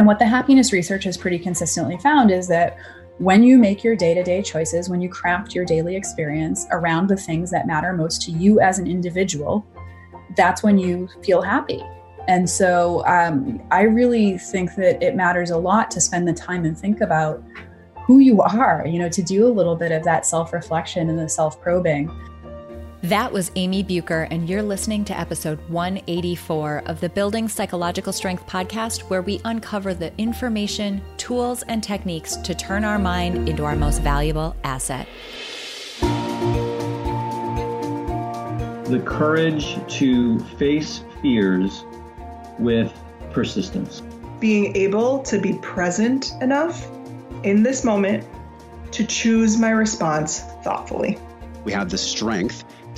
And what the happiness research has pretty consistently found is that when you make your day to day choices, when you craft your daily experience around the things that matter most to you as an individual, that's when you feel happy. And so um, I really think that it matters a lot to spend the time and think about who you are, you know, to do a little bit of that self reflection and the self probing. That was Amy Bucher, and you're listening to episode 184 of the Building Psychological Strength podcast, where we uncover the information, tools, and techniques to turn our mind into our most valuable asset. The courage to face fears with persistence. Being able to be present enough in this moment to choose my response thoughtfully. We have the strength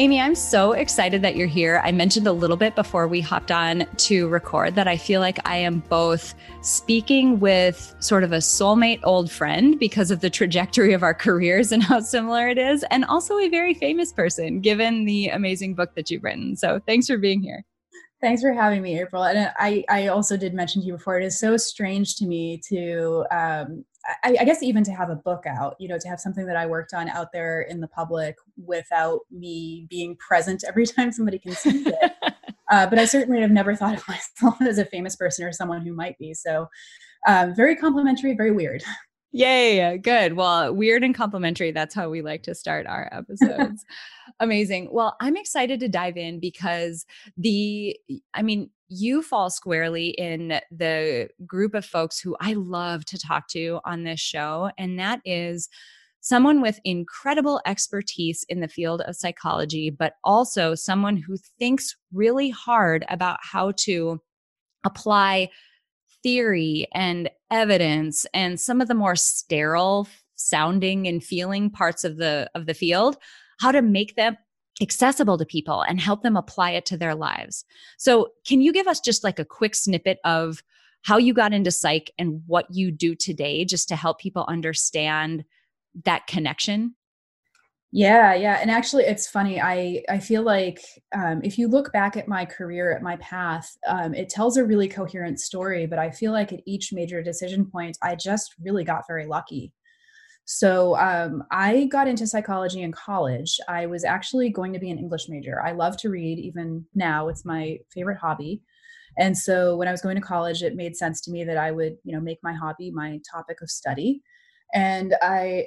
Amy, I'm so excited that you're here. I mentioned a little bit before we hopped on to record that I feel like I am both speaking with sort of a soulmate old friend because of the trajectory of our careers and how similar it is, and also a very famous person given the amazing book that you've written. So thanks for being here. Thanks for having me, April. And I, I also did mention to you before, it is so strange to me to um, I, I, guess even to have a book out, you know, to have something that I worked on out there in the public without me being present every time somebody can see it. uh, but I certainly have never thought of myself as a famous person or someone who might be. So um, very complimentary, very weird. Yay, good. Well, weird and complimentary. That's how we like to start our episodes. Amazing. Well, I'm excited to dive in because the, I mean, you fall squarely in the group of folks who I love to talk to on this show. And that is someone with incredible expertise in the field of psychology, but also someone who thinks really hard about how to apply theory and evidence and some of the more sterile sounding and feeling parts of the of the field how to make them accessible to people and help them apply it to their lives. So, can you give us just like a quick snippet of how you got into psych and what you do today just to help people understand that connection? Yeah, yeah, and actually, it's funny. I I feel like um, if you look back at my career, at my path, um, it tells a really coherent story. But I feel like at each major decision point, I just really got very lucky. So um, I got into psychology in college. I was actually going to be an English major. I love to read, even now, it's my favorite hobby. And so when I was going to college, it made sense to me that I would, you know, make my hobby my topic of study. And I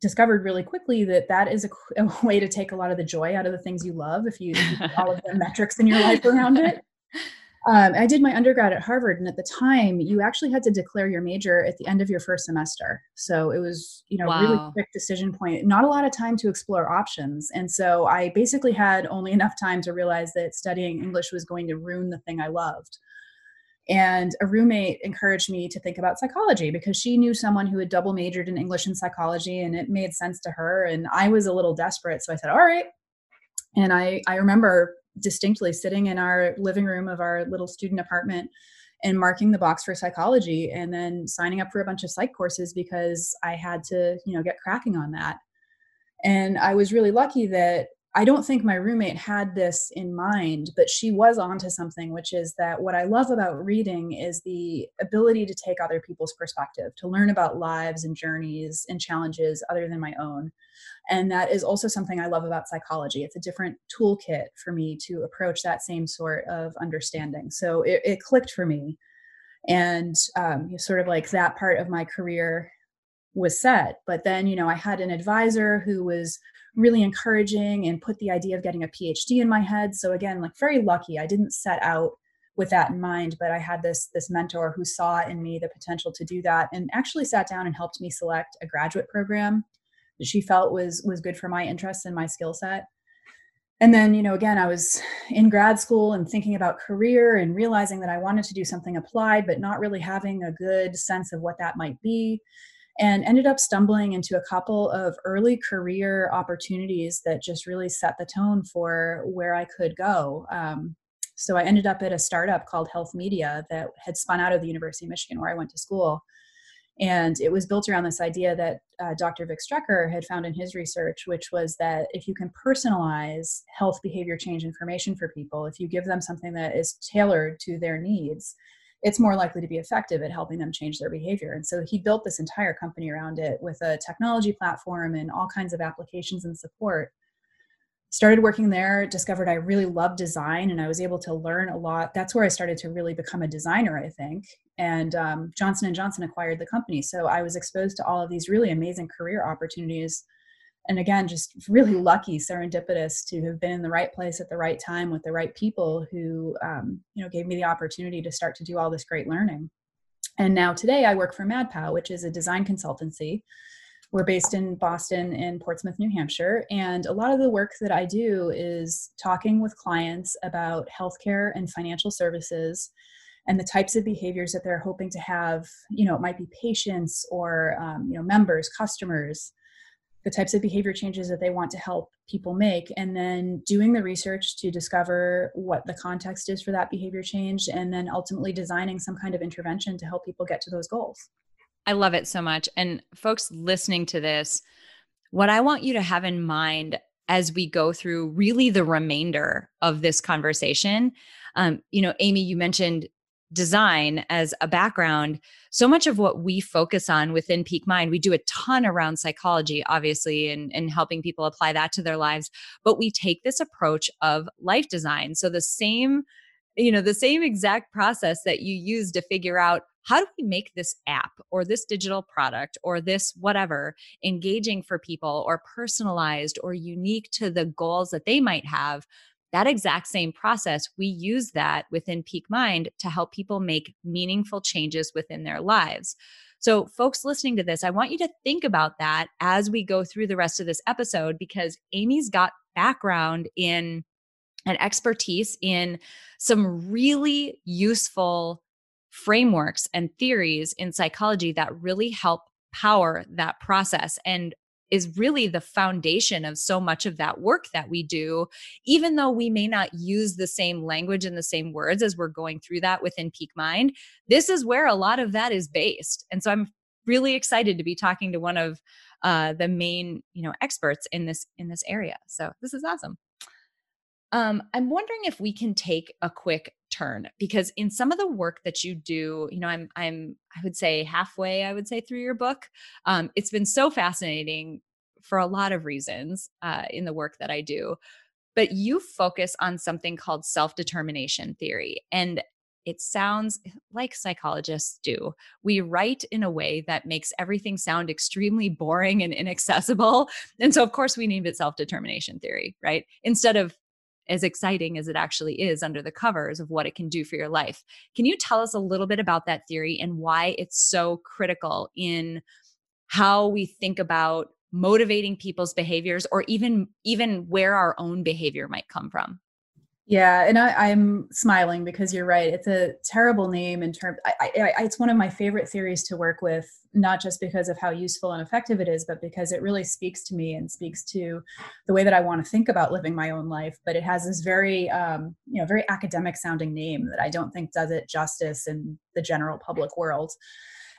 discovered really quickly that that is a, a, way to take a lot of the joy out of the things you love if you, if you all of the metrics in your life around it um, i did my undergrad at harvard and at the time you actually had to declare your major at the end of your first semester so it was you know wow. really quick decision point not a lot of time to explore options and so i basically had only enough time to realize that studying english was going to ruin the thing i loved and a roommate encouraged me to think about psychology because she knew someone who had double majored in English and psychology and it made sense to her. And I was a little desperate. So I said, all right. And I, I remember distinctly sitting in our living room of our little student apartment and marking the box for psychology and then signing up for a bunch of psych courses because I had to, you know, get cracking on that. And I was really lucky that I don't think my roommate had this in mind, but she was onto something, which is that what I love about reading is the ability to take other people's perspective, to learn about lives and journeys and challenges other than my own. And that is also something I love about psychology. It's a different toolkit for me to approach that same sort of understanding. So it, it clicked for me. And um, sort of like that part of my career was set. But then, you know, I had an advisor who was really encouraging and put the idea of getting a PhD in my head. So again, like very lucky. I didn't set out with that in mind, but I had this this mentor who saw in me the potential to do that and actually sat down and helped me select a graduate program that she felt was was good for my interests and my skill set. and then you know again i was in grad school and thinking about career and realizing that i wanted to do something applied but not really having a good sense of what that might be and ended up stumbling into a couple of early career opportunities that just really set the tone for where i could go um, so i ended up at a startup called health media that had spun out of the university of michigan where i went to school and it was built around this idea that uh, Dr. Vic Strecher had found in his research, which was that if you can personalize health behavior change information for people, if you give them something that is tailored to their needs, it's more likely to be effective at helping them change their behavior. And so he built this entire company around it with a technology platform and all kinds of applications and support. Started working there discovered i really love design and i was able to learn a lot. That's where i started to really become a designer i think. And um, johnson and johnson acquired the company. So i was exposed to all of these really amazing career opportunities and again just really lucky serendipitous to have been in the right place at the right time with the right people who um, you know gave me the opportunity to start to do all this great learning and now today i work for madpow which is a design consultancy we're based in Boston and Portsmouth, New Hampshire. And a lot of the work that I do is talking with clients about healthcare and financial services and the types of behaviors that they're hoping to have. You know, it might be patients or, um, you know, members, customers, the types of behavior changes that they want to help people make. And then doing the research to discover what the context is for that behavior change. And then ultimately designing some kind of intervention to help people get to those goals. I love it so much. And folks listening to this, what I want you to have in mind as we go through really the remainder of this conversation, um, you know, Amy, you mentioned design as a background. So much of what we focus on within Peak Mind, we do a ton around psychology, obviously, and, and helping people apply that to their lives. But we take this approach of life design. So the same you know the same exact process that you use to figure out how do we make this app or this digital product or this whatever engaging for people or personalized or unique to the goals that they might have that exact same process we use that within peak mind to help people make meaningful changes within their lives. So folks listening to this i want you to think about that as we go through the rest of this episode because amy's got background in and expertise in some really useful frameworks and theories in psychology that really help power that process. And is really the foundation of so much of that work that we do, even though we may not use the same language and the same words as we're going through that within Peak Mind. This is where a lot of that is based. And so I'm really excited to be talking to one of uh, the main, you know, experts in this in this area. So this is awesome. Um, I'm wondering if we can take a quick turn because in some of the work that you do, you know, I'm I'm I would say halfway, I would say through your book. Um, it's been so fascinating for a lot of reasons uh, in the work that I do. But you focus on something called self determination theory. And it sounds like psychologists do. We write in a way that makes everything sound extremely boring and inaccessible. And so, of course, we name it self determination theory, right? Instead of as exciting as it actually is under the covers of what it can do for your life. Can you tell us a little bit about that theory and why it's so critical in how we think about motivating people's behaviors or even even where our own behavior might come from? Yeah, and I, am smiling because you're right. It's a terrible name in terms. It's one of my favorite theories to work with, not just because of how useful and effective it is, but because it really speaks to me and speaks to the way that I want to think about living my own life. But it has this very, um, you know, very academic sounding name that I don't think does it justice in the general public world.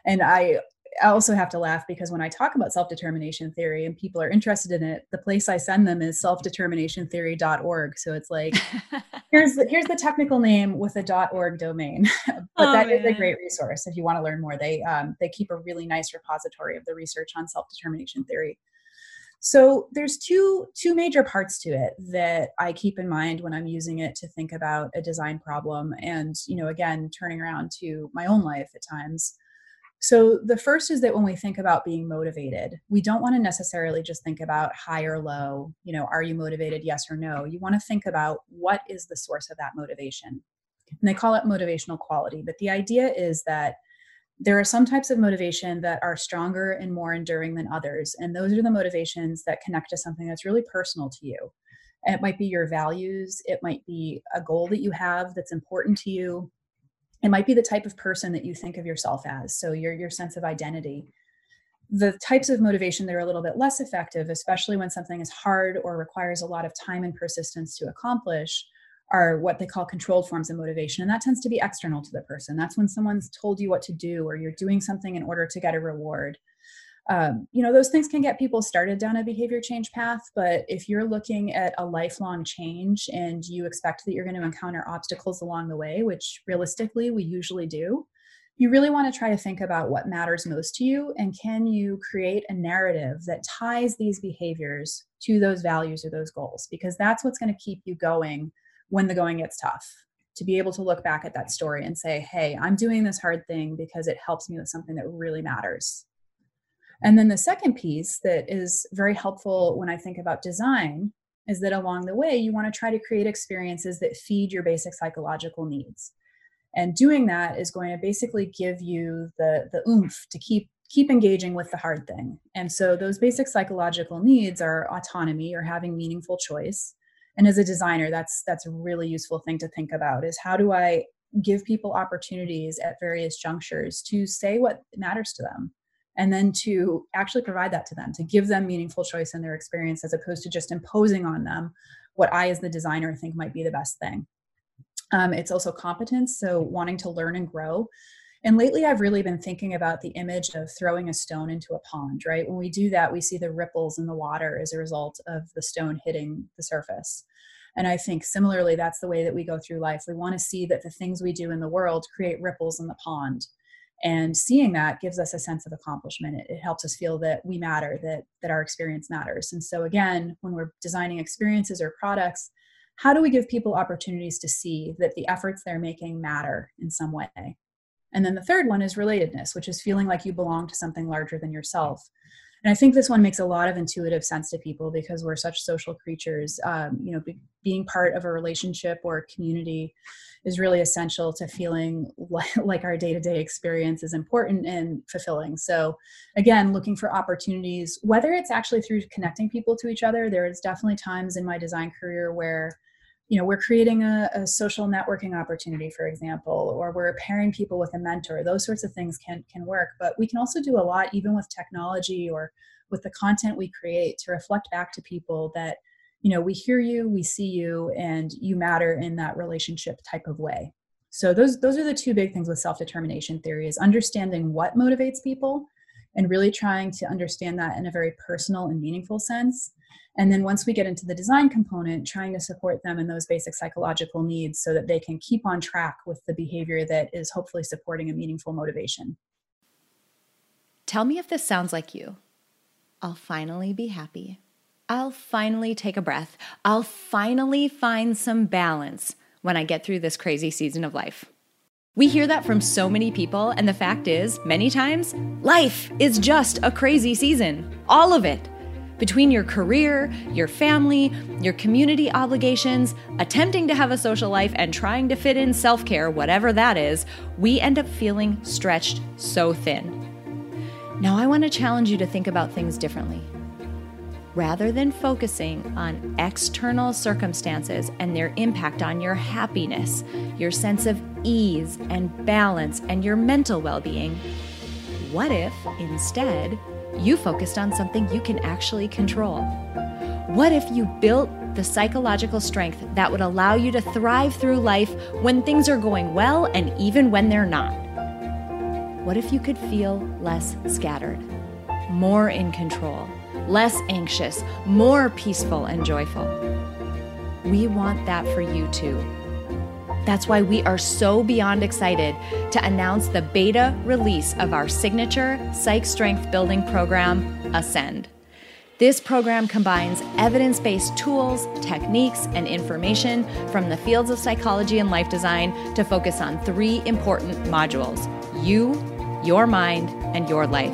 And I I also have to laugh because when I talk about self determination theory and people are interested in it, the place I send them is selfdeterminationtheory.org. So it's like, here's the, here's the technical name with a .org domain, but oh, that man. is a great resource if you want to learn more. They um, they keep a really nice repository of the research on self determination theory. So there's two two major parts to it that I keep in mind when I'm using it to think about a design problem, and you know, again, turning around to my own life at times. So, the first is that when we think about being motivated, we don't want to necessarily just think about high or low, you know, are you motivated, yes or no? You want to think about what is the source of that motivation. And they call it motivational quality. But the idea is that there are some types of motivation that are stronger and more enduring than others. And those are the motivations that connect to something that's really personal to you. It might be your values, it might be a goal that you have that's important to you. It might be the type of person that you think of yourself as, so your your sense of identity. The types of motivation that are a little bit less effective, especially when something is hard or requires a lot of time and persistence to accomplish, are what they call controlled forms of motivation. And that tends to be external to the person. That's when someone's told you what to do or you're doing something in order to get a reward. Um, you know, those things can get people started down a behavior change path. But if you're looking at a lifelong change and you expect that you're going to encounter obstacles along the way, which realistically we usually do, you really want to try to think about what matters most to you and can you create a narrative that ties these behaviors to those values or those goals because that's what's going to keep you going when the going gets tough to be able to look back at that story and say, hey, I'm doing this hard thing because it helps me with something that really matters. And then the second piece that is very helpful when I think about design is that along the way, you want to try to create experiences that feed your basic psychological needs. And doing that is going to basically give you the, the oomph to keep keep engaging with the hard thing. And so those basic psychological needs are autonomy or having meaningful choice, and as a designer that's that's a really useful thing to think about is how do i give people opportunities at various junctures to say what matters to them and then to actually provide that to them to give them meaningful choice in their experience as opposed to just imposing on them what i as the designer think might be the best thing um, it's also competence so wanting to learn and grow and lately, I've really been thinking about the image of throwing a stone into a pond, right? When we do that, we see the ripples in the water as a result of the stone hitting the surface. And I think similarly, that's the way that we go through life. We want to see that the things we do in the world create ripples in the pond. And seeing that gives us a sense of accomplishment. It, it helps us feel that we matter, that, that our experience matters. And so, again, when we're designing experiences or products, how do we give people opportunities to see that the efforts they're making matter in some way? And then the third one is relatedness, which is feeling like you belong to something larger than yourself. And I think this one makes a lot of intuitive sense to people because we're such social creatures. Um, you know, be, being part of a relationship or a community is really essential to feeling like, like our day-to-day experience is important and fulfilling. So, again, looking for opportunities, whether it's actually through connecting people to each other. There's definitely times in my design career where you know we're creating a, a, social networking opportunity for example or we're pairing people with a mentor those sorts of things can can work. But we can also do a lot even with technology or with the content we create to reflect back to people that you know we hear you we see you and you matter in that relationship type of way. So those those are the two big things with self-determination theory is understanding what motivates people and really trying to understand that in a very personal and meaningful sense and then once we get into the design component, trying to support them in those basic psychological needs so that they can keep on track with the behavior that is hopefully supporting a meaningful motivation. Tell me if this sounds like you. I'll finally be happy. I'll finally take a breath. I'll finally find some balance when I get through this crazy season of life. We hear that from so many people, and the fact is, many times, life is just a crazy season. All of it between your career, your family, your community obligations, attempting to have a social life, and trying to fit in self care, whatever that is, we end up feeling stretched so thin. Now, I want to challenge you to think about things differently. Rather than focusing on external circumstances and their impact on your happiness, your sense of ease and balance, and your mental well being, what if instead you focused on something you can actually control? What if you built the psychological strength that would allow you to thrive through life when things are going well and even when they're not? What if you could feel less scattered, more in control, less anxious, more peaceful and joyful? We want that for you too. That's why we are so beyond excited to announce the beta release of our signature psych strength building program, Ascend. This program combines evidence based tools, techniques, and information from the fields of psychology and life design to focus on three important modules you, your mind, and your life.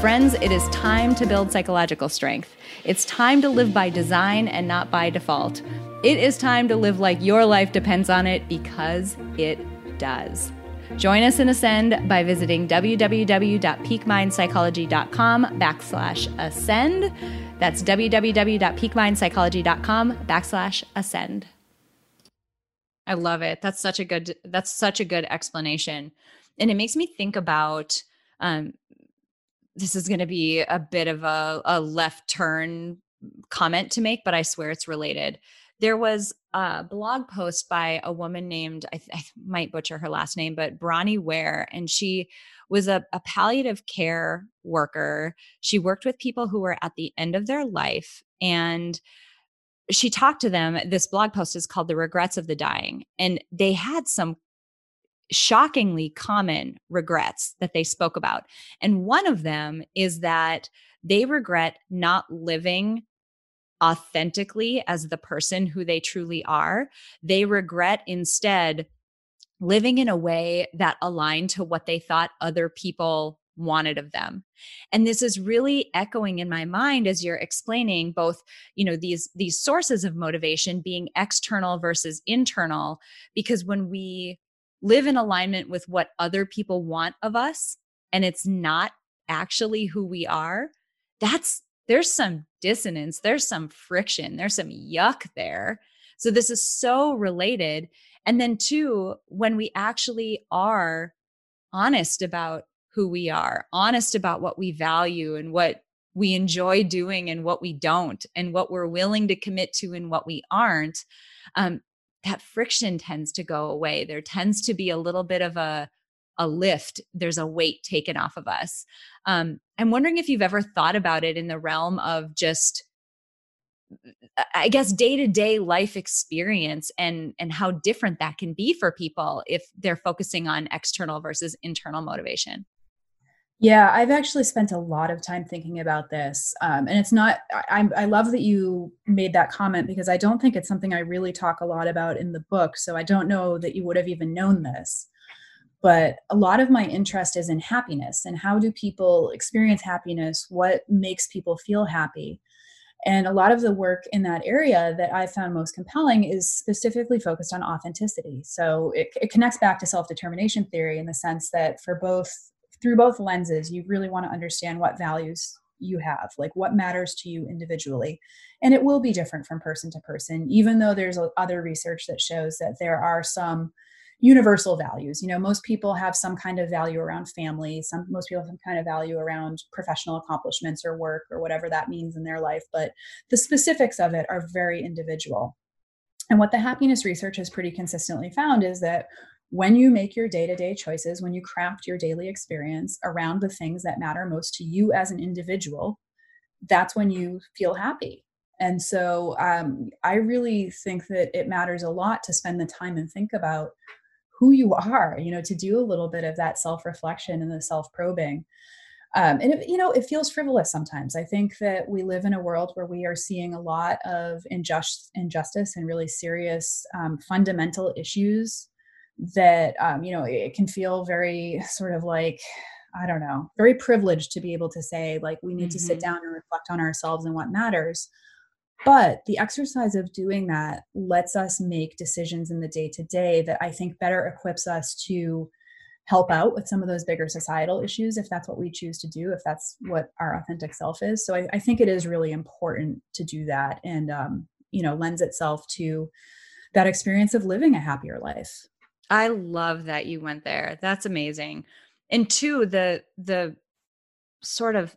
Friends, it is time to build psychological strength. It's time to live by design and not by default. It is time to live like your life depends on it because it does. Join us in Ascend by visiting www.peakmindpsychology.com backslash ascend. That's www.peakmindpsychology.com backslash ascend. I love it. That's such a good that's such a good explanation. And it makes me think about um, this is going to be a bit of a, a left turn comment to make, but I swear it's related. There was a blog post by a woman named, I, I might butcher her last name, but Bronnie Ware, and she was a, a palliative care worker. She worked with people who were at the end of their life and she talked to them. This blog post is called The Regrets of the Dying. And they had some shockingly common regrets that they spoke about. And one of them is that they regret not living authentically as the person who they truly are. They regret instead living in a way that aligned to what they thought other people wanted of them and this is really echoing in my mind as you're explaining both you know these these sources of motivation being external versus internal because when we live in alignment with what other people want of us and it's not actually who we are, that's there's some dissonance, there's some friction, there's some yuck there. So this is so related. And then two, when we actually are honest about who we are, honest about what we value and what we enjoy doing and what we don't, and what we're willing to commit to and what we aren't, um, that friction tends to go away. There tends to be a little bit of a a lift. There's a weight taken off of us. Um, I'm wondering if you've ever thought about it in the realm of just I guess day to day life experience and and how different that can be for people if they're focusing on external versus internal motivation. Yeah, I've actually spent a lot of time thinking about this. Um, and it's not, I, I love that you made that comment because I don't think it's something I really talk a lot about in the book. So I don't know that you would have even known this. But a lot of my interest is in happiness and how do people experience happiness? What makes people feel happy? And a lot of the work in that area that I found most compelling is specifically focused on authenticity. So it, it connects back to self determination theory in the sense that for both through both lenses, you really want to understand what values you have, like what matters to you individually. And it will be different from person to person, even though there's other research that shows that there are some universal values. You know, most people have some kind of value around family, some most people have some kind of value around professional accomplishments or work or whatever that means in their life, but the specifics of it are very individual. And what the happiness research has pretty consistently found is that when you make your day to day choices, when you craft your daily experience around the things that matter most to you as an individual, that's when you feel happy. And so um, I really think that it matters a lot to spend the time and think about who you are, you know, to do a little bit of that self reflection and the self probing. Um, and it, you know, it feels frivolous sometimes. I think that we live in a world where we are seeing a lot of injust, injustice and really serious um, fundamental issues that um, you know it can feel very sort of like i don't know very privileged to be able to say like we need mm-hmm. to sit mm-hmm. down and reflect on ourselves and what matters but the exercise of doing that lets us make decisions in the day to day that i think better equips us to help out with some of those bigger societal issues if that's what we choose to do if that's what our authentic self is so i, I think it is really important to do that and um, you know lends itself to that experience of living a happier life I love that you went there. That's amazing. And two, the the sort of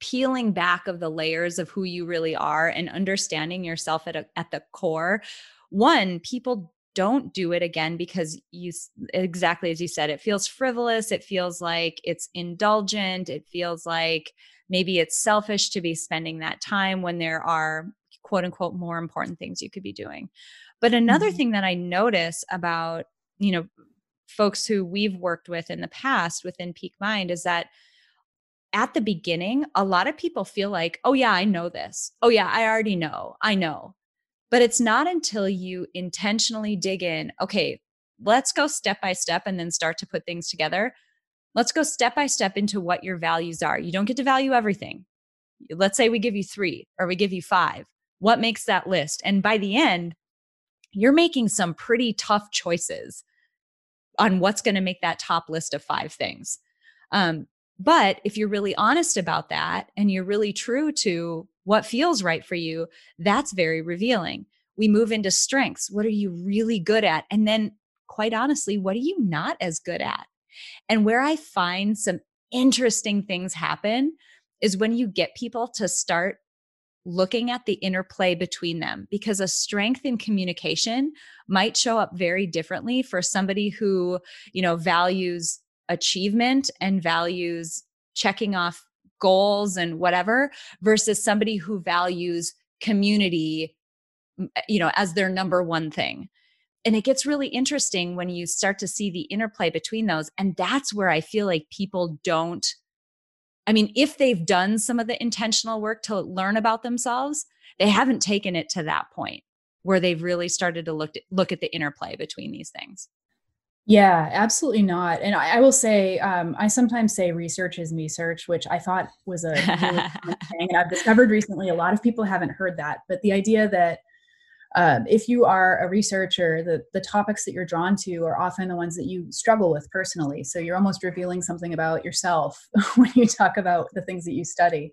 peeling back of the layers of who you really are and understanding yourself at a, at the core. One, people don't do it again because you exactly as you said it feels frivolous it feels like it's indulgent it feels like maybe it's selfish to be spending that time when there are quote unquote more important things you could be doing but another mm-hmm. thing that i notice about you know folks who we've worked with in the past within peak mind is that at the beginning a lot of people feel like oh yeah i know this oh yeah i already know i know but it's not until you intentionally dig in, okay, let's go step by step and then start to put things together. Let's go step by step into what your values are. You don't get to value everything. Let's say we give you three or we give you five. What makes that list? And by the end, you're making some pretty tough choices on what's going to make that top list of five things. Um, but if you're really honest about that and you're really true to what feels right for you, that's very revealing. We move into strengths. What are you really good at? And then, quite honestly, what are you not as good at? And where I find some interesting things happen is when you get people to start looking at the interplay between them because a strength in communication might show up very differently for somebody who you know values achievement and values checking off goals and whatever versus somebody who values community eh, you know as their number one thing. And it gets really interesting when you start to see the interplay between those and that's where i feel like people don't i mean if they've done some of the intentional work to learn about themselves they haven't taken it to that point where they've really started to look at, look at the interplay between these things yeah, absolutely not. And I, I will say, um, I sometimes say research is me search, which I thought was a really thing. And I've discovered recently a lot of people haven't heard that. But the idea that um, if you are a researcher, the, the topics that you're drawn to are often the ones that you struggle with personally. So you're almost revealing something about yourself when you talk about the things that you study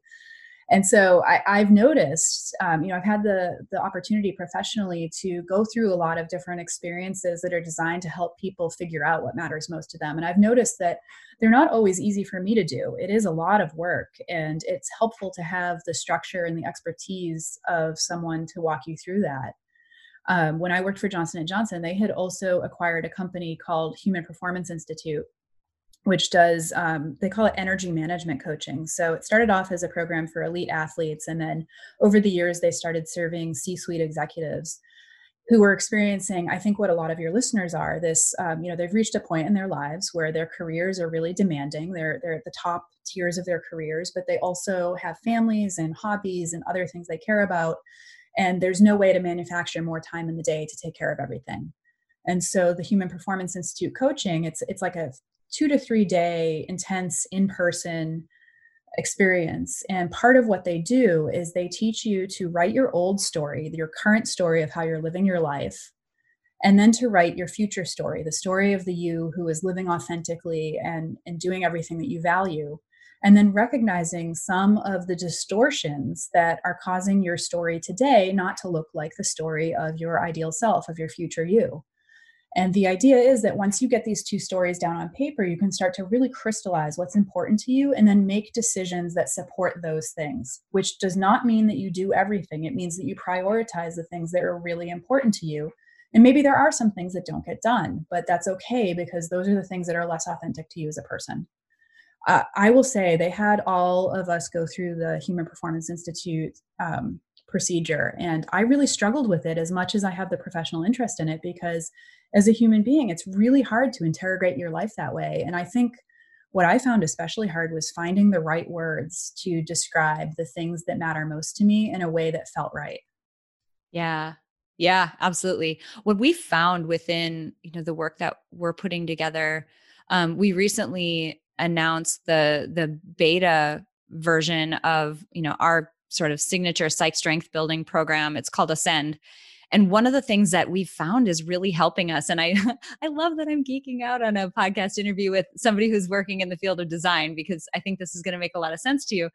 and so I, have noticed, um, you know, I've had the the opportunity professionally to go through a lot of different experiences that are designed to help people figure out what matters most to them. And I've noticed that they're not always easy for me to do. It is a lot of work, and it's helpful to have the structure and the expertise of someone to walk you through that. Um, when I worked for Johnson Johnson, they had also acquired a company called Human Performance Institute, which does um, they call it energy management coaching. So it started off as a program for elite athletes and then over the years they started serving c-suite executives who were experiencing i think what a lot of your listeners are this um, you know they've reached a point in their lives where their careers are really demanding. They're they're at the top tiers of their careers but they also have families and hobbies and other things they care about and there's no way to manufacture more time in the day to take care of everything and so the human performance institute coaching it's it's like a two to three day intense in person experience. And part of what they do is they teach you to write your old story, your current story of how you're living your life, and then to write your future story, the story of the you who is living authentically and, and doing everything that you value. And then recognizing some of the distortions that are causing your story today not to look like the story of your ideal self, of your future you. And the idea is that once you get these two stories down on paper, you can start to really crystallize what's important to you and then make decisions that support those things, which does not mean that you do everything. It means that you prioritize the things that are really important to you. And maybe there are some things that don't get done, but that's okay because those are the things that are less authentic to you as a person. Uh, I will say they had all of us go through the Human Performance Institute um, procedure. And I really struggled with it as much as I have the professional interest in it because as a human being, it's really hard to interrogate your life that way. And I think what I found especially hard was finding the right words to describe the things that matter most to me in a way that felt right. Yeah. Yeah, absolutely. What we found within, you know, the work that we're putting together, um, we recently announced the the beta version of, you know, our sort of signature psych strength building program. It's called Ascend. And one of the things that we've found is really helping us. And I, I love that I'm geeking out on a podcast interview with somebody who's working in the field of design because I think this is going to make a lot of sense to you.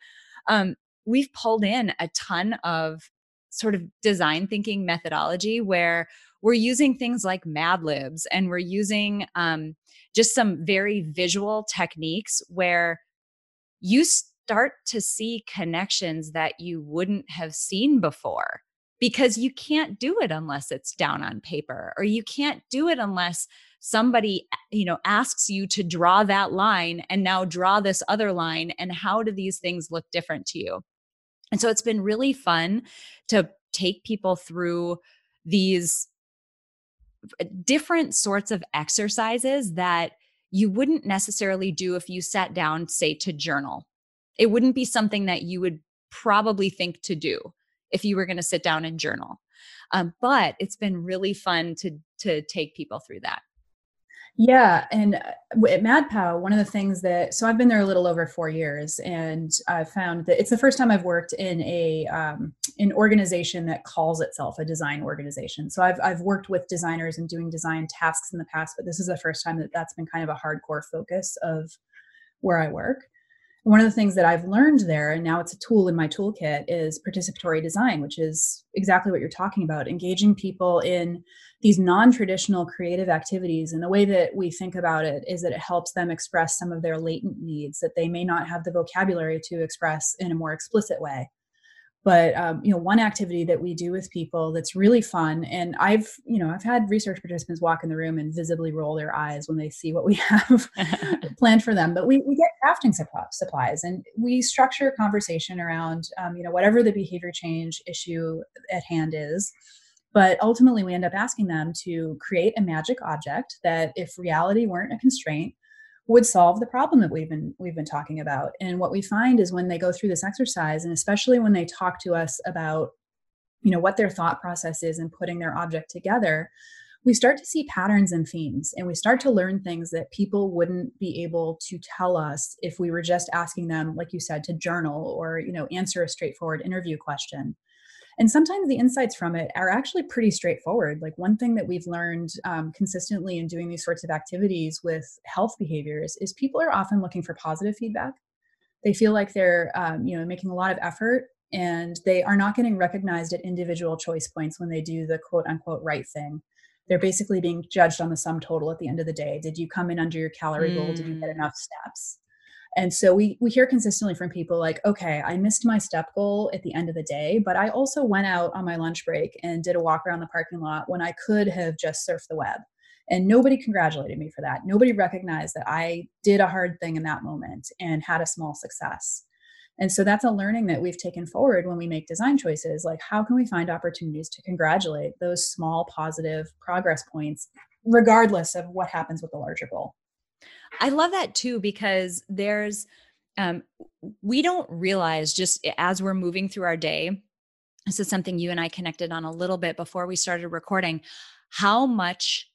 Um, we've pulled in a ton of sort of design thinking methodology where we're using things like Mad Libs and we're using um, just some very visual techniques where you start to see connections that you wouldn't have seen before because you can't do it unless it's down on paper or you can't do it unless somebody you know asks you to draw that line and now draw this other line and how do these things look different to you and so it's been really fun to take people through these different sorts of exercises that you wouldn't necessarily do if you sat down say to journal it wouldn't be something that you would probably think to do if you were going to sit down and journal. Um, but it's been really fun to to take people through that. Yeah, and uh, at MadPow, one of the things that so I've been there a little over four years, and I've found that it's the first time I've worked in a um, an organization that calls itself a design organization. So I've I've worked with designers and doing design tasks in the past, but this is the first time that that's been kind of a hardcore focus of where I work one of the things that I've learned there, and now it's a tool in my toolkit, is participatory design, which is exactly what you're talking about engaging people in these non traditional creative activities. And the way that we think about it is that it helps them express some of their latent needs that they may not have the vocabulary to express in a more explicit way but um, you know one activity that we do with people that's really fun and i've you know i've had research participants walk in the room and visibly roll their eyes when they see what we have planned for them but we, we get crafting supplies and we structure a conversation around um, you know whatever the behavior change issue at hand is but ultimately we end up asking them to create a magic object that if reality weren't a constraint would solve the problem that we've been we've been talking about. And what we find is when they go through this exercise and especially when they talk to us about you know what their thought process is in putting their object together we start to see patterns and themes and we start to learn things that people wouldn't be able to tell us if we were just asking them like you said to journal or you know answer a straightforward interview question and sometimes the insights from it are actually pretty straightforward. Like one thing that we've learned um, consistently in doing these sorts of activities with health behaviors is people are often looking for positive feedback. They feel like they're, um, you know, making a lot of effort and they are not getting recognized at individual choice points when they do the quote unquote right thing. They're basically being judged on the sum total at the end of the day. Did you come in under your calorie mm. goal? Did you get mm. enough steps? And so we we hear consistently from people like, okay, I missed my step goal at the end of the day, but I also went out on my lunch break and did a walk around the parking lot when I could have just surfed the web. And nobody congratulated me for that. Nobody recognized that I did a hard thing in that moment and had a small success. And so that's a learning that we've taken forward when we make design choices. Like, how can we find opportunities to congratulate those small positive progress points, regardless of what happens with the larger goal? I love that too because there's um we don't realize just as we're moving through our day this is something you and I connected on a little bit before we started recording how much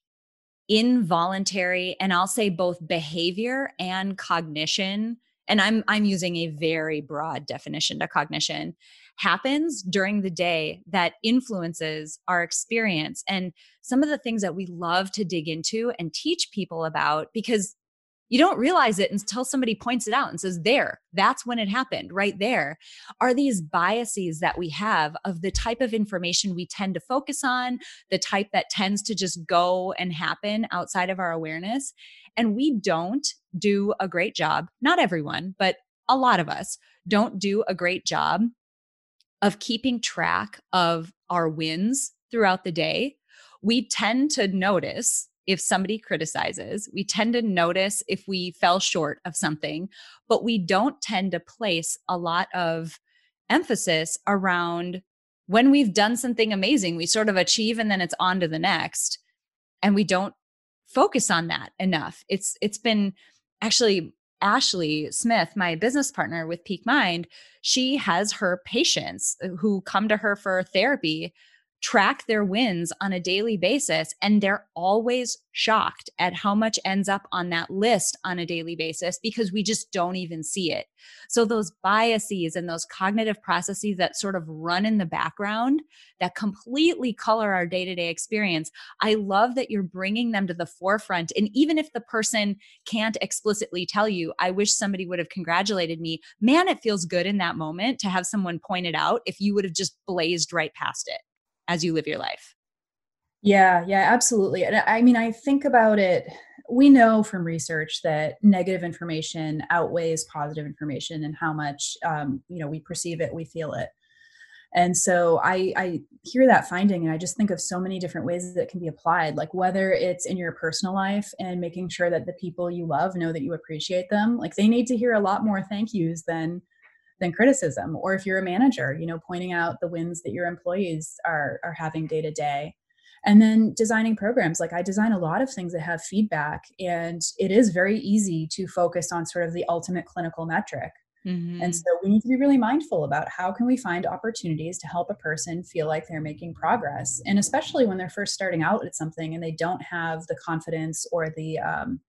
involuntary and I'll say both behavior and cognition and I'm I'm using a very broad definition to cognition happens during the day that influences our experience. And some of the things that we love to dig into and teach people about because you don't realize it until somebody points it out and says, There, that's when it happened, right there. Are these biases that we have of the type of information we tend to focus on, the type that tends to just go and happen outside of our awareness? And we don't do a great job, not everyone, but a lot of us don't do a great job of keeping track of our wins throughout the day. We tend to notice if somebody criticizes. We tend to notice if we fell short of something, but we don't tend to place a lot of emphasis around when we've done something amazing. We sort of achieve and then it's on to the next. And we don't focus on that enough. It's it's been actually Ashley Smith, my business partner with Peak Mind, she has her patients uh, who come to her for therapy track their wins on a daily basis and they're always shocked at how much ends up on that list on a daily basis because we just don't even see it. So those biases and those cognitive processes that sort of run in the background that completely color our day-to-day experience, I love that you're bringing them to the forefront and even if the person can't explicitly tell you, I wish somebody would have congratulated me, man it feels good in that moment to have someone point it out if you would have just blazed right past it as you live your life. Yeah, yeah, absolutely. And I mean, I think about it. We know from research that negative information outweighs positive information and how much, um, you know, we perceive it, we feel it. And so I, I hear that finding and I just think of so many different ways that can be applied, like whether it's in your personal life and making sure that the people you love know that you appreciate them. Like they need to hear a lot more thank yous than than criticism. Or if you're a manager, you know, pointing out the wins that your employees are are having day to day. And then designing programs, like I design a lot of things that have feedback, and it is very easy to focus on sort of the ultimate clinical metric Mm-hmm. And so we need to be really mindful about how can we find opportunities to help a person feel like they're making progress. And especially when they're first starting out at something and they don't have the confidence or the um,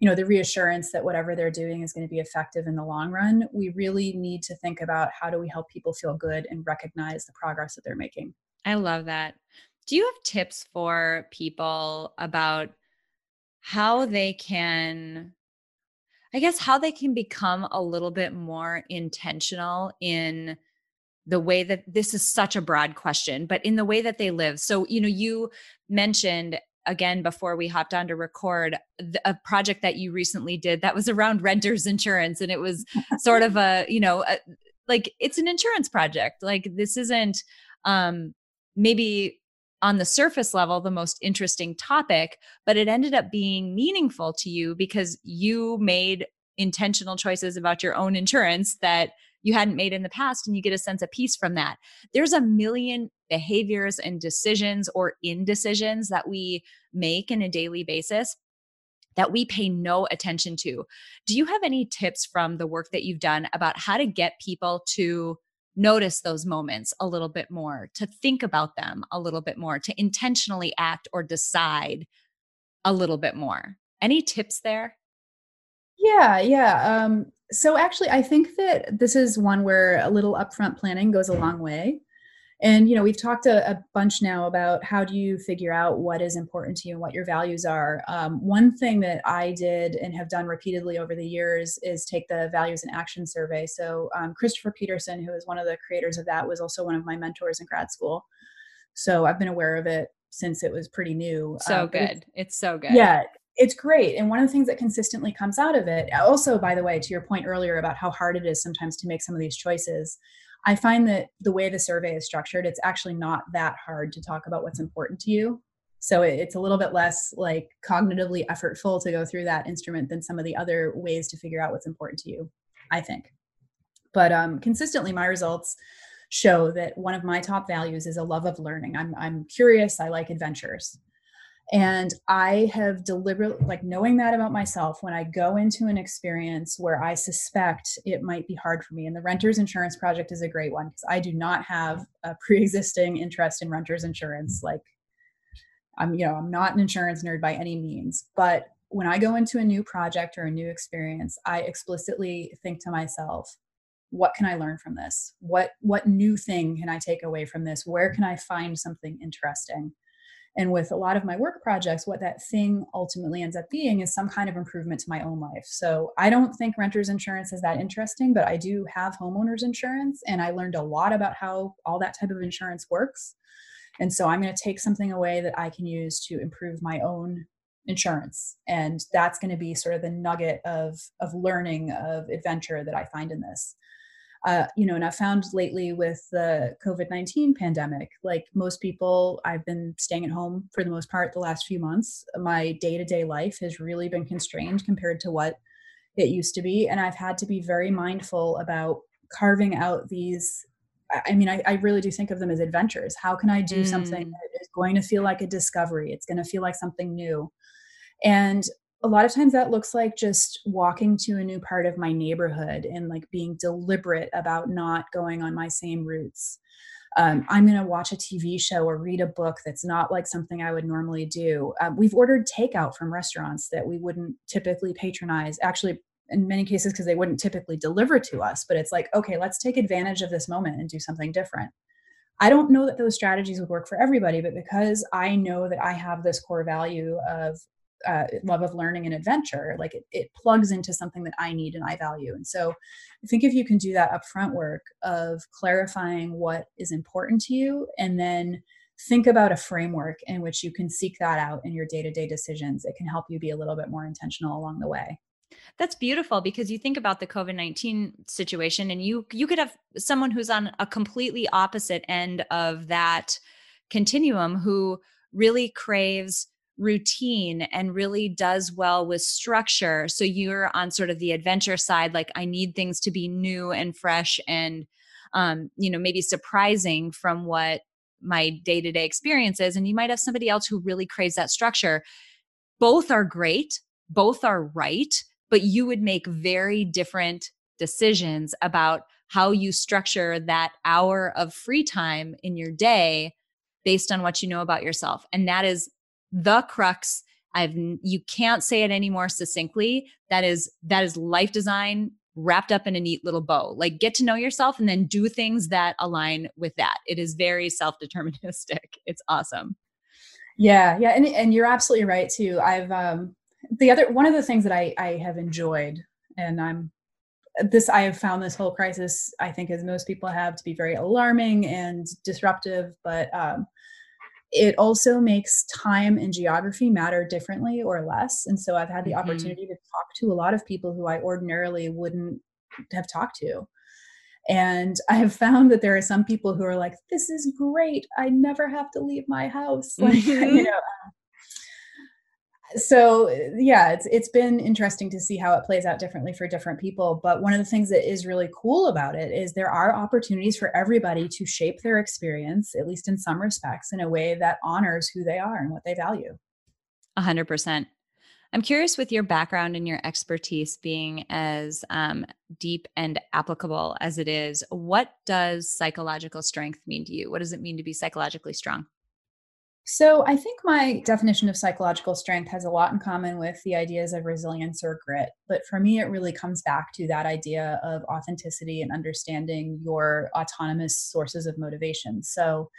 you know the reassurance that whatever they're doing is going to be effective in the long run we really need to think about how do we help people feel good and recognize the progress that they're making i love that do you have tips for people about how they can I guess how they can become a little bit more intentional in the way that this is such a broad question, but in the way that they live. So, you know, you mentioned again before we hopped on to record a project that you recently did that was around renters insurance and it was sort of a you know a, like it's an insurance project. Like this isn't um maybe on the surface level the most interesting topic, but it ended up being meaningful to you because you made intentional choices about your own insurance that you hadn't made in the past and you get a sense of peace from that. There's a million behaviors and decisions or indecisions that we make in a daily basis that we pay no attention to. Do you have any tips from the work that you've done about how to get people to notice those moments a little bit more, to think about them a little bit more, to intentionally act or decide a little bit more. Any tips there? Yeah, yeah. Um, so actually, I think that this is one where a little upfront planning goes a long way. And you know, we've talked a, a, bunch now about how do you figure out what is important to you and what your values are. Um, one thing that I did and have done repeatedly over the years is take the values in action survey. So um, Christopher Peterson, who is one of the creators of that, was also one of my mentors in grad school. So I've been aware of it since it was pretty new. So uh, good. It's, it's so good. Yeah, it's great. And one of the things that consistently comes out of it, also, by the way, to your point earlier about how hard it is sometimes to make some of these choices, I find that the way the survey is structured, it's actually not that hard to talk about what's important to you. So it's a little bit less like cognitively effortful to go through that instrument than some of the other ways to figure out what's important to you, I think. But um, consistently, my results show that one of my top values is a love of learning. I'm, I'm curious, I like adventures. And I have deliberately, like knowing that about myself, when I go into an experience where I suspect it might be hard for me, and the renters insurance project is a great one because I do not have a pre existing interest in renters insurance. Like, I'm, you know, I'm not an insurance nerd by any means, but when I go into a new project or a new experience, I explicitly think to myself, what can I learn from this? What what new thing can I take away from this? Where can I find something interesting? And with a lot of my work projects, what that thing ultimately ends up being is some kind of improvement to my own life. So I don't think renter's insurance is that interesting, but I do have homeowner's insurance and I learned a lot about how all that type of insurance works. And so I'm going to take something away that I can use to improve my own insurance. And that's going to be sort of the nugget of, of learning, of adventure that I find in this uh, you know, and I found lately with the COVID 19 pandemic, like most people, I've been staying at home for the most part the last few months. My day to day life has really been constrained compared to what it used to be. And I've had to be very mindful about carving out these. I mean, I, I really do think of them as adventures. How can I do mm. something that is going to feel like a discovery? It's going to feel like something new. And a lot of times that looks like just walking to a new part of my neighborhood and like being deliberate about not going on my same routes. Um, I'm going to watch a TV show or read a book that's not like something I would normally do. Um, we've ordered takeout from restaurants that we wouldn't typically patronize. Actually, in many cases, because they wouldn't typically deliver to us. But it's like, okay, let's take advantage of this moment and do something different. I don't know that those strategies would work for everybody, but because I know that I have this core value of uh, love of learning and adventure like it, it plugs into something that i need and i value. And so i think if you can do that upfront work of clarifying what is important to you and then think about a framework in which you can seek that out in your day-to-day decisions it can help you be a little bit more intentional along the way. That's beautiful because you think about the COVID-19 situation and you you could have someone who's on a completely opposite end of that continuum who really craves routine and really does well with structure. So you're on sort of the adventure side like I need things to be new and fresh and um you know maybe surprising from what my day-to-day experiences and you might have somebody else who really craves that structure. Both are great, both are right but you would make very different decisions about how you structure that hour of free time in your day based on what you know about yourself. And that is the crux. I've you can't say it any more succinctly. That is that is life design wrapped up in a neat little bow. Like get to know yourself and then do things that align with that. It is very self-deterministic. It's awesome. Yeah, yeah, and and you're absolutely right too. I've um the other one of the things that I, I have enjoyed, and I'm this I have found this whole crisis, I think, as most people have, to be very alarming and disruptive, but um, it also makes time and geography matter differently or less. And so I've had the mm-hmm. opportunity to talk to a lot of people who I ordinarily wouldn't have talked to. And I have found that there are some people who are like, this is great. I never have to leave my house. Like, mm-hmm. you know, so yeah it's it's been interesting to see how it plays out differently for different people but one of the things that is really cool about it is there are opportunities for everybody to shape their experience at least in some respects in a way that honors who they are and what they value. 100% i'm curious with your background and your expertise being as um, deep and applicable as it is what does psychological strength mean to you? What does it mean to be psychologically strong so, I think my definition of psychological strength has a lot in common with the ideas of resilience or grit. But for me, it really comes back to that idea of authenticity and understanding your autonomous sources of motivation. So,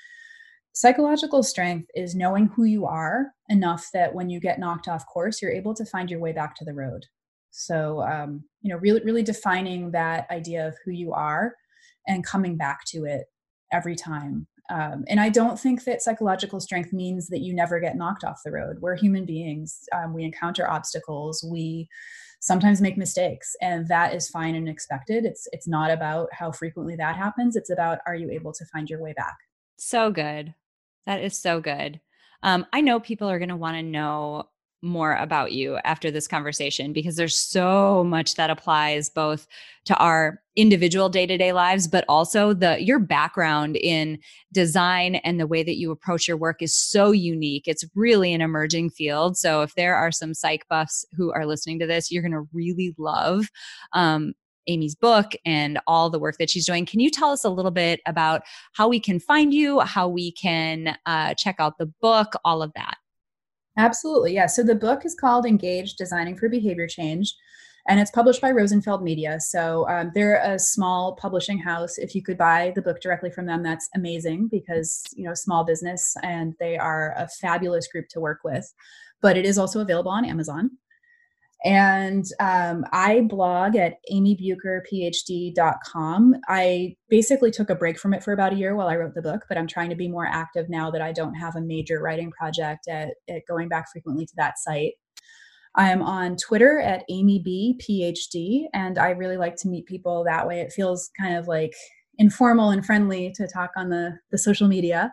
psychological strength is knowing who you are enough that when you get knocked off course, you're able to find your way back to the road. So, um, you know, really, really defining that idea of who you are and coming back to it every time um, and I don't think that psychological strength means that you never get knocked off the road. We're human beings. Um, we encounter obstacles. We sometimes make mistakes, and that is fine and expected. It's it's not about how frequently that happens. It's about are you able to find your way back. So good. That is so good. Um, I know people are going to want to know more about you after this conversation because there's so much that applies both to our individual day-to-day lives but also the your background in design and the way that you approach your work is so unique it's really an emerging field so if there are some psych buffs who are listening to this you're going to really love um, Amy's book and all the work that she's doing. Can you tell us a little bit about how we can find you, how we can uh, check out the book, all of that? Absolutely. Yeah. So the book is called Engage Designing for Behavior Change, and it's published by Rosenfeld Media. So um, they're a small publishing house. If you could buy the book directly from them, that's amazing because, you know, small business and they are a fabulous group to work with. But it is also available on Amazon. And um, I blog at amybucherphd.com. I basically took a break from it for about a year while I wrote the book, but I'm trying to be more active now that I don't have a major writing project at, at going back frequently to that site. I am on Twitter at amybphd, and I really like to meet people that way. It feels kind of like informal and friendly to talk on the, the social media.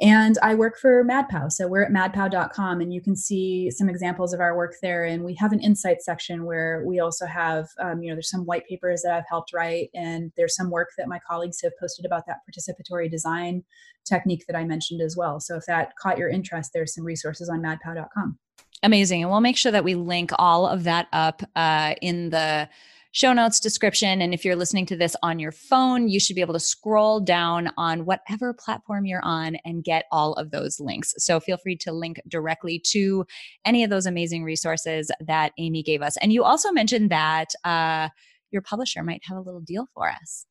And I work for MadPow. So we're at madpow.com and you can see some examples of our work there. And we have an insight section where we also have, um, you know, there's some white papers that I've helped write, and there's some work that my colleagues have posted about that participatory design technique that I mentioned as well. So if that caught your interest, there's some resources on madpow.com. Amazing. And we'll make sure that we link all of that up uh, in the show notes description. And if you're listening to this on your phone, you should be able to scroll down on whatever platform you're on and get all of those links. So feel free to link directly to any of those amazing resources that Amy gave us. And you also mentioned that uh, your publisher might have a little deal for us.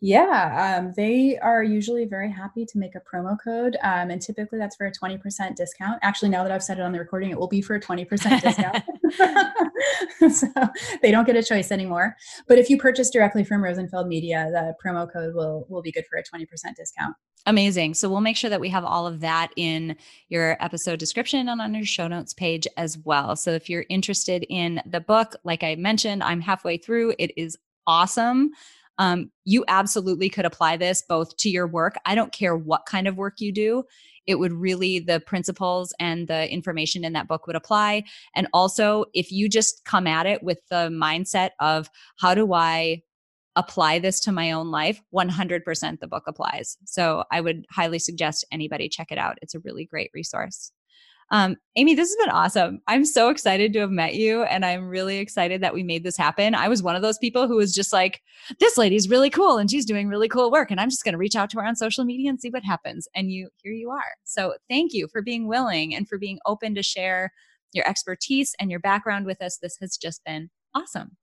Yeah, um, they are usually very happy to make a promo code, um, and typically that's for a 20% discount. Actually, now that I've said it on the recording, it will be for a 20% discount. so they don't get a choice anymore. But if you purchase directly from Rosenfeld Media, the promo code will will be good for a 20% discount. Amazing. So we'll make sure that we have all of that in your episode description and on your show notes page as well. So if you're interested in the book, like I mentioned, I'm halfway through. It is awesome um, you absolutely could apply this both to your work. I don't care what kind of work you do. It would really, the principles and the information in that book would apply. And also, if you just come at it with the mindset of how do I apply this to my own life, 100% the book applies. So I would highly suggest anybody check it out. It's a really great resource. Um, Amy, this has been awesome. I'm so excited to have met you, and I'm really excited that we made this happen. I was one of those people who was just like, "This lady's really cool, and she's doing really cool work, and I'm just going to reach out to her on social media and see what happens." And you, here you are. So, thank you for being willing and for being open to share your expertise and your background with us. This has just been awesome.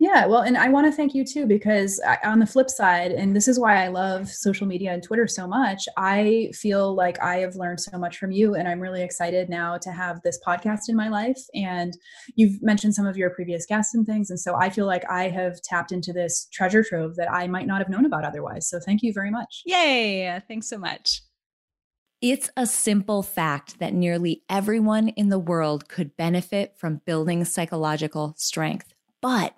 Yeah, well, and I want to thank you too because I, on the flip side, and this is why I love social media and Twitter so much, I feel like I have learned so much from you, and I'm really excited now to have this podcast in my life. And you've mentioned some of your previous guests and things, and so I feel like I have tapped into this treasure trove that I might not have known about otherwise. So thank you very much. Yay! Thanks so much. It's a simple fact that nearly everyone in the world could benefit from building psychological strength, but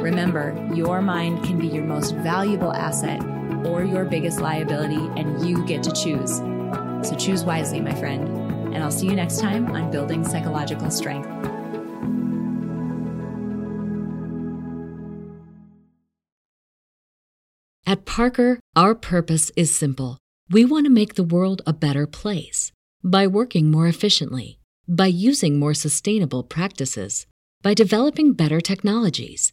Remember, your mind can be your most valuable asset or your biggest liability, and you get to choose. So choose wisely, my friend. And I'll see you next time on Building Psychological Strength. At Parker, our purpose is simple. We want to make the world a better place by working more efficiently, by using more sustainable practices, by developing better technologies.